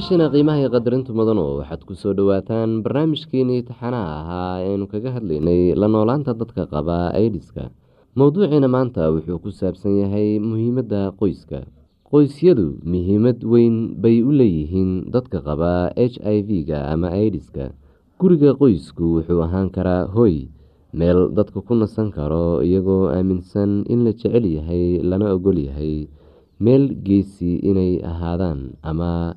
dhegeystayaashiina qiimaha iyo qadarintu mudano waxaad ku soo dhowaataan barnaamijkeenii taxanaha ahaa eanu kaga hadlaynay la noolaanta dadka qaba aidiska mowduuciina maanta wuxuu ku saabsan yahay muhiimadda qoyska. Qoysyadu muhiimad weyn bay u leeyihiin dadka qaba h i v-ga ama aidiska guriga qoysku wuxuu ahaan karaa hoy meel dadka ku nasan karo iyagoo aaminsan in la jecel yahay lana ogol yahay meel geesi inay ahaadaan ama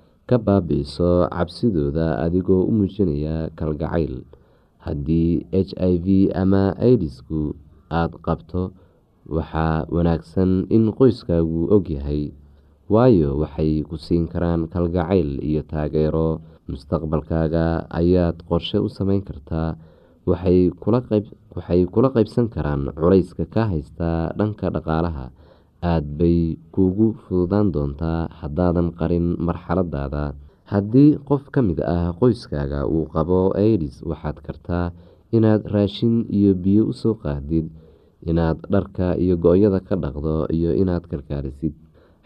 ka baabi'iso cabsidooda adigoo u muujinaya kalgacayl. Haddii h i v ama idisku aada qabto waxaa wanaagsan in qoyskaagu ogyahay waayo waxay ku siin karaan kalgacayl iyo taageero. Mustaqbalkaaga ayaad qorshe u sameyn kartaa waxay kula qeybsan karaan culayska ka haysta dhanka dhaqaalaha aada bay kuugu fududaan doontaa haddaadan qarin marxaladaada haddii qof ka mid ah qoyskaaga uu qabo aidis waxaad kartaa inaad raashin iyo biyo u soo qaadid inaad dharka iyo go-yada ka dhaqdo iyo inaad kalkaalisid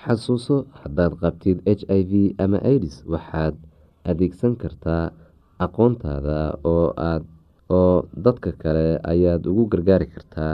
xasuuso haddaad qabtid h i v ama idis waxaad adeegsan kartaa aqoontaada oo aad oo dadka kale ayaad ugu gargaari kartaa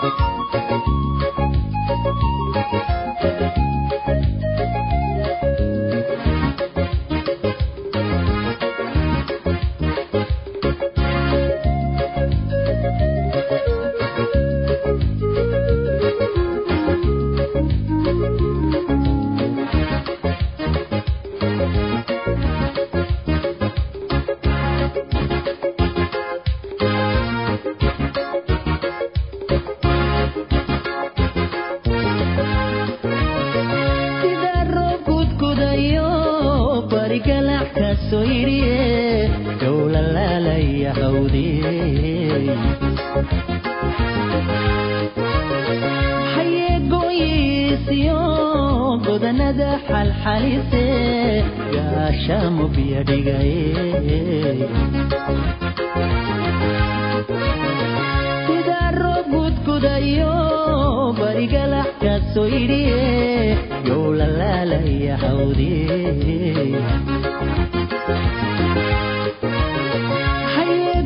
Thank you. sida roob gudgudayo barigalaxkaasoo idhiye yow lalaalaya hawdiye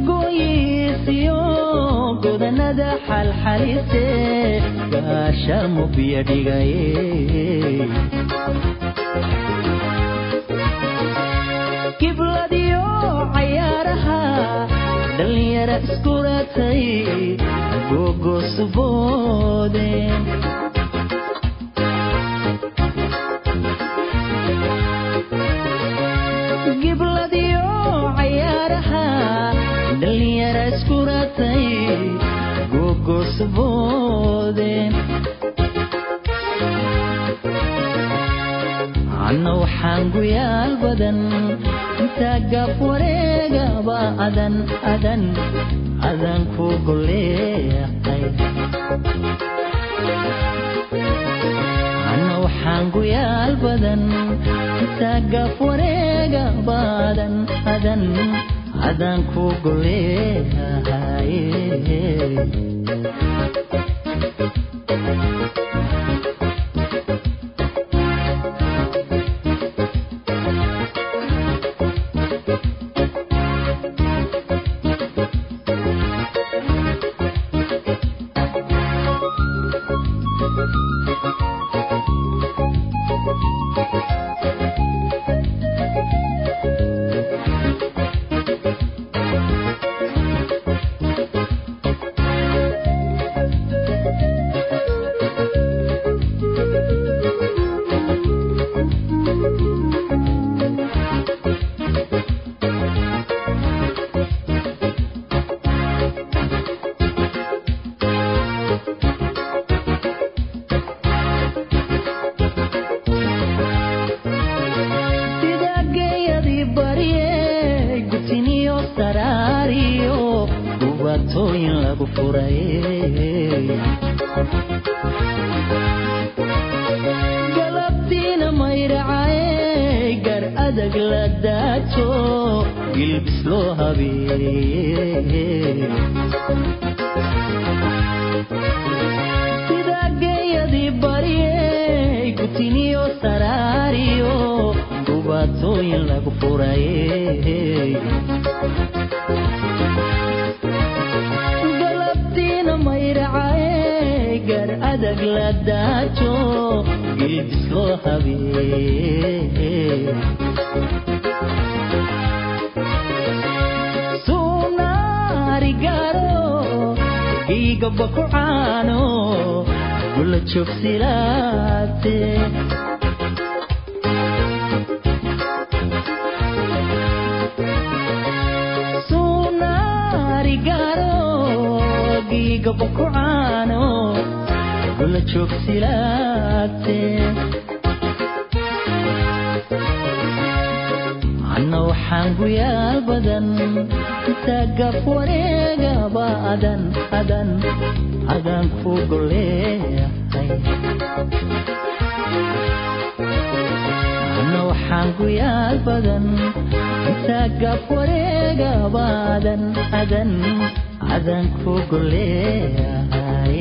hayeegooyiisiyo godanada xalxalise gaasha mubya dhigaye kibladiyo cayaaraha dhalinyara iskuratay gogosuboodeen gibladiyo cayaaraha dhalinyara iskuratay gogosuboodeen anna waxaan guyaal badan intaa gaaf wareegaba adan adan adan ku goleehay ana waxaan guyaal badan taagaf wareega badan adan adan ku goleehay gubatooyin lagu furay galabtiina mayracaye gar adag la daajo gilbis loo habeeyey sunaarigaro igaba ku caano gula joogsilaate igaba ku caano gula joogsilaate anna waxaan guyaal badan taagaf wareegaba adan adan adan ku goleehay anna waxaan guyaal badan taagaf wareegaba adan adan adan ku goleehay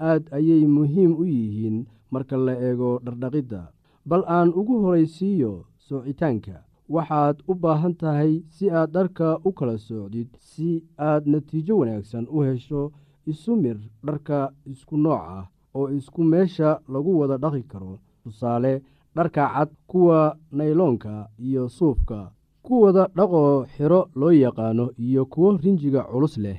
aad ayay muhiim u yihiin marka la eego dhardhaqidda. Bal aan ugu horaysiiyo soocitaanka waxaad u baahan tahay si aad dharka u kala soocdid si aad natiijo wanaagsan u hesho isu mir dharka isku nooc ah oo isku meesha lagu wada dhaqi karo. Tusaale dharka cad kuwa nayloonka iyo suufka kuwada dhaqoo xiro loo yaqaano iyo kuwo rinjiga culus leh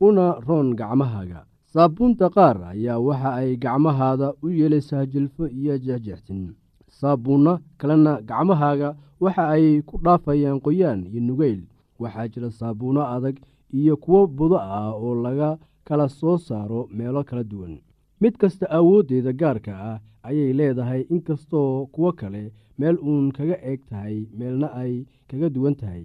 una roon gacmahaaga. Saabuunta qaar ayaa waxa ay gacmahaada u yeelaysaa jilfo iyo jexjextin saabuunno kalena gacmahaaga waxa ay ku dhaafayaan qoyaan iyo nugeyl. Waxaa jira saabuunno adag iyo kuwo budo ah oo laga kala soo saaro meelo kala duwan. Mid kasta awooddeeda gaarka ah ayay leedahay inkastoo kuwo kale meel uun kaga eeg tahay meelna ay kaga duwan tahay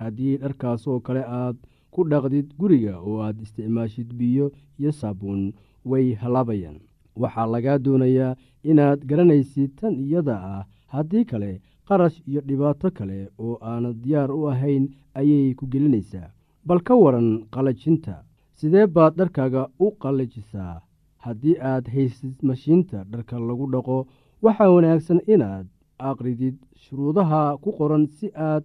haddii dharkaas oo kale aad ku dhaqdid guriga oo aad isticmaashid biyo iyo saabuun way halaabayaan waxaa lagaa doonayaa inaad garanaysid tan iyada ah. Haddii kale qarash iyo dhibaato kale oo aanad diyaar u ahayn ayay ku gelinaysaa. Bal ka waran qalajinta. Sidee baad dharkaaga u qallajisaa haddii aad haysid mashiinta dharka lagu dhaqo waxaa wanaagsan inaad aqridid shuruudaha ku qoran si aad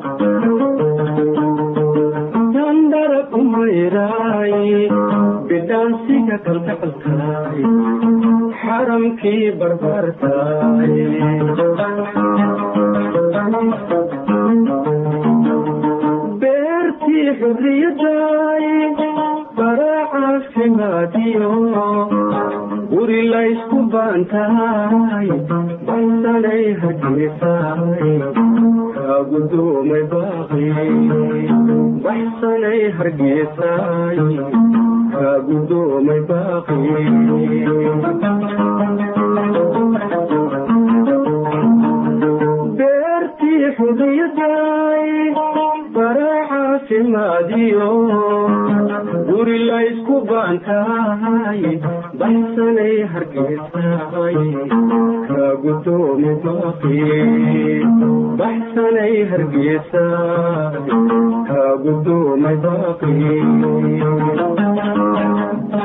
bidhaansiya kalgacalkaay xaramkii barbarkaay beertii xurriyaday baraacafimaadiyo guri laysku baantahay baysanay hargeysaay kaagudoomay baaqi baxsanay hargeysaay kaagudoomay baaqi beertii xurriyaday baraacafimaadiyo guri laysku baantahay baxsanay hargeysaay kaagudoomay baaqi baxsanay hargeysa kaa gudoomay baaqi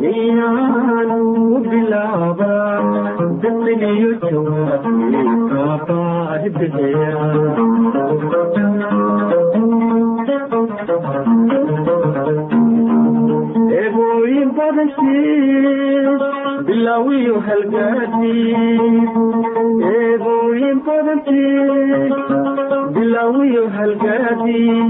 miyaanu eebooyin badankiis bilaawiyo halgaadiis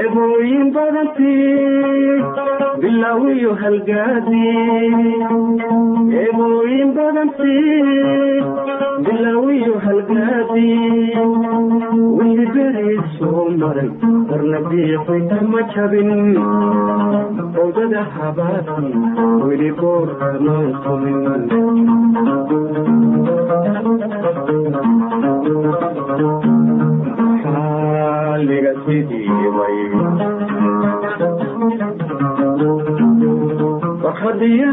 eebooyin badantii bilaawiyo halgaadi eebooyin badantii bilaawiyo halgaadi wixii beriid soo maray marna biiqay kama jabin bowdada habaasi weli boorka maantamin waxadiyo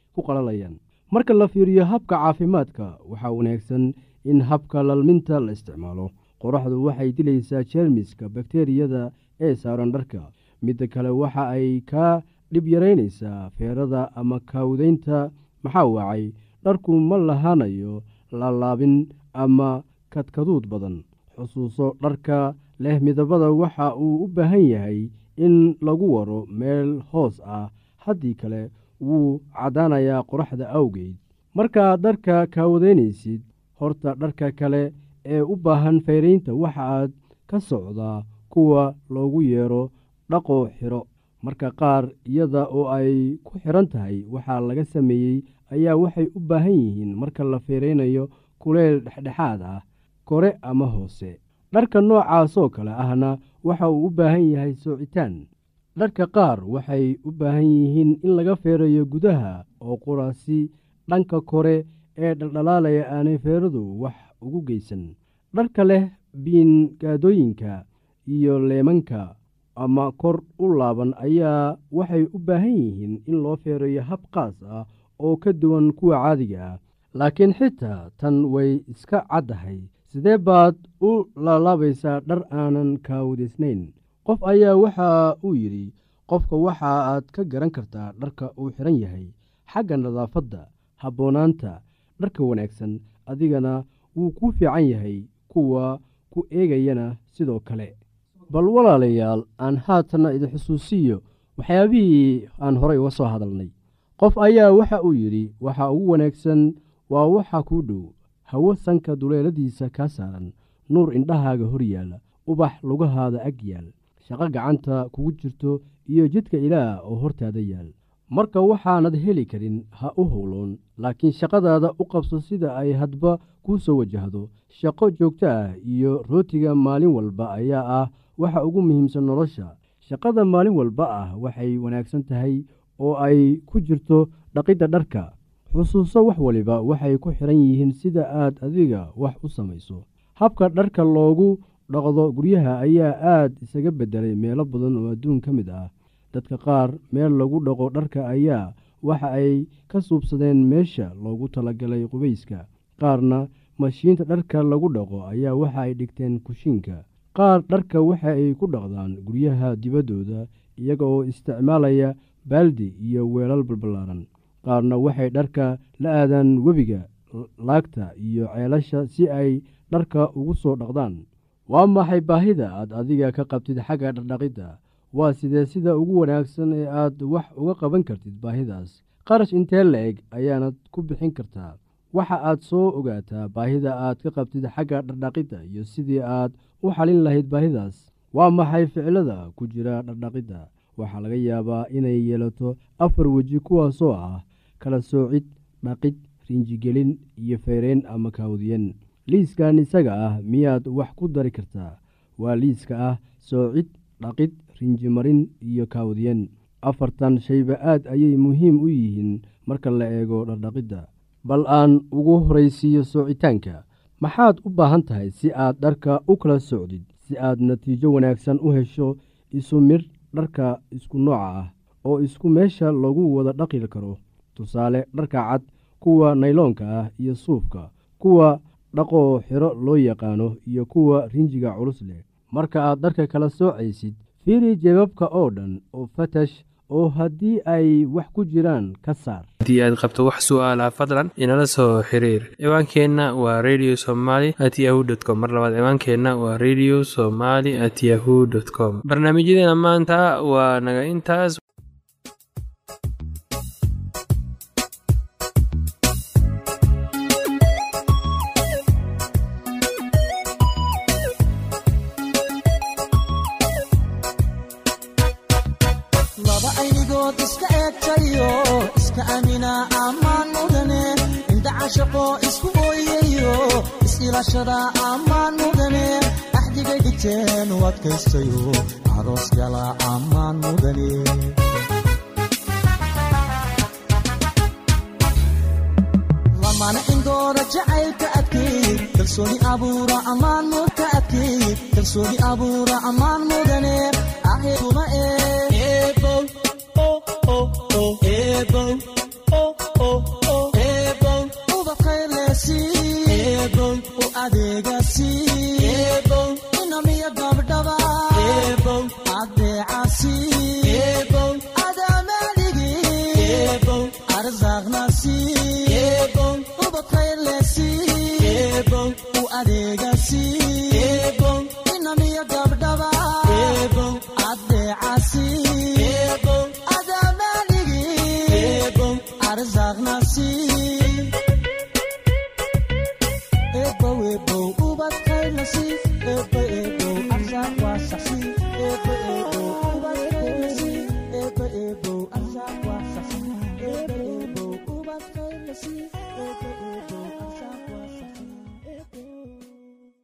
ku qalalayaan marka la fiiriyo habka caafimaadka waxaa wanaagsan in habka lalminta la isticmaalo. Qoraxdu waxay dilaysaa jeermiska bakteriyada ee saaran dharka. Midda kale waxa ay kaa dhib yaraynaysaa feerada ama kaawdaynta maxaa wacay? Dharku ma lahaanayo laalaabin ama kadkaduud badan. Xusuuso dharka leh midabada waxa uu u baahan yahay in lagu waro meel hoos ah. Haddii kale wuu caddaanayaa qoraxda awgeed. Markaad dharka kaawadaynaysid horta dharka kale ee u baahan fayraynta waxaaad ka socdaa kuwa loogu yeero dhaqo xiro. Marka qaar iyada oo ay ku xiran tahay waxaa laga sameeyey ayaa waxay u baahan yihiin marka la feeraynayo kuleyl dhexdhexaad ah kore ama hoose. Dharka noocaasoo kale ahna waxa uu u baahan yahay soocitaan dharka qaar waxay u baahan yihiin in laga feerayo gudaha oo quraasi dhanka kore ee dhaldhalaalaya aanay feeradu wax ugu geysan. Dharka leh biingaadooyinka iyo leemanka ama kor u laaban ayaa waxay u baahan yihiin in loo feerayo hab qaas ah oo ka duwan kuwa caadiga ah. Laakiin xitaa tan way iska caddahay. Sidee baad u laalaabaysaa dhar aanan kaawadaysnayn qof ayaa waxa uu yidhi qofka waxa aad ka garan kartaa dharka uu xiran yahay xagga nadaafadda habboonaanta dharka wanaagsan adigana wuu kuu fiican yahay kuwa ku eegayana sidoo kale. Bal walaalayaal aan haatanna idin xusuusiyo waxyaabihii aan horay uga soo hadalnay. Qof ayaa waxa uu yidhi waxa ugu wanaagsan waa waxa kuu dhow hawo sanka duleeladiisa kaa saaran nuur indhahaaga hor yaalla ubax lugahaada ag yaal shaqo gacanta kugu jirto iyo jidka ilaah oo hortaada yaal. Marka waxaanad heli karin ha u howloon laakiin shaqadaada u qabso sida ay hadba kuu soo wajahdo. Shaqo joogto ah iyo rootiga maalin walba ayaa ah waxa ugu muhiimsan nolosha. Shaqada maalin walba ah waxay wanaagsan tahay oo ay ku jirto dhaqidda dharka. Xusuuso wax waliba waxay ku xidhan yihiin sida aad adiga wax u samayso. Habka dharka loogu dhaqdo guryaha ayaa aad isaga beddelay meelo badan oo adduun ka mid ah. Dadka qaar meel lagu dhaqo dharka ayaa waxa ay ka suubsadeen meesha loogu talagalay qubayska. Qaarna mashiinta dharka lagu dhaqo ayaa waxa ay dhigteen kushiinka. Qaar dharka waxa ay ku dhaqdaan guryaha dibaddooda iyaga oo isticmaalaya baaldi iyo weelal balballaaran qaarna waxay dharka la aadaan webiga laagta iyo ceelasha si ay dharka ugu soo dhaqdaan waa maxay baahida aad adiga ka qabtid xagga dhardhaqidda waa sidee sida ugu wanaagsan ee aad wax uga qaban kartid baahidaas? Qarash intee la-eg ayaanad ku bixin kartaa waxa aad soo ogaataa baahida aad ka qabtid xagga dhardhaqidda iyo sidii aad u xalin lahayd baahidaas. Waa maxay ficilada ku jira dhardhaqidda waxaa laga yaabaa inay yeelato afar weji kuwaasoo ah kala soocid dhaqid rinjigelin iyo feyreyn ama kaawdiyen liiskan isaga ah miyaad wax ku dari kartaa? Waa liiska ah soocid dhaqid rinjimarin iyo kaawdiyen afartan shayba aad ayay muhiim u yihiin marka la eego dhardhaqidda bal aan ugu horaysiiyo soocitaanka maxaad u baahan tahay si aad dharka u kala socdid si aad natiijo wanaagsan u hesho isu midh dharka isku nooca ah oo isku meesha lagu wada dhaqi karo. Tusaale dharka cad kuwa nayloonka ah iyo suufka kuwa dhaqoo xiro loo yaqaano iyo kuwa rinjiga culus leh. Marka aad dharka kala soocaysid fiiri jebabka oo dhan oo fatash oo haddii ay wax ku jiraan ka saar. Haddii aad qabto wax su'aalaha fadlan inala soo xiriir. Ciwaankeenna waa radio somaly at yahu t com. Mar labaad ciwaankeenna waa radio somaly at yahu dt com. Barnaamijyadeena maanta waa naga intaas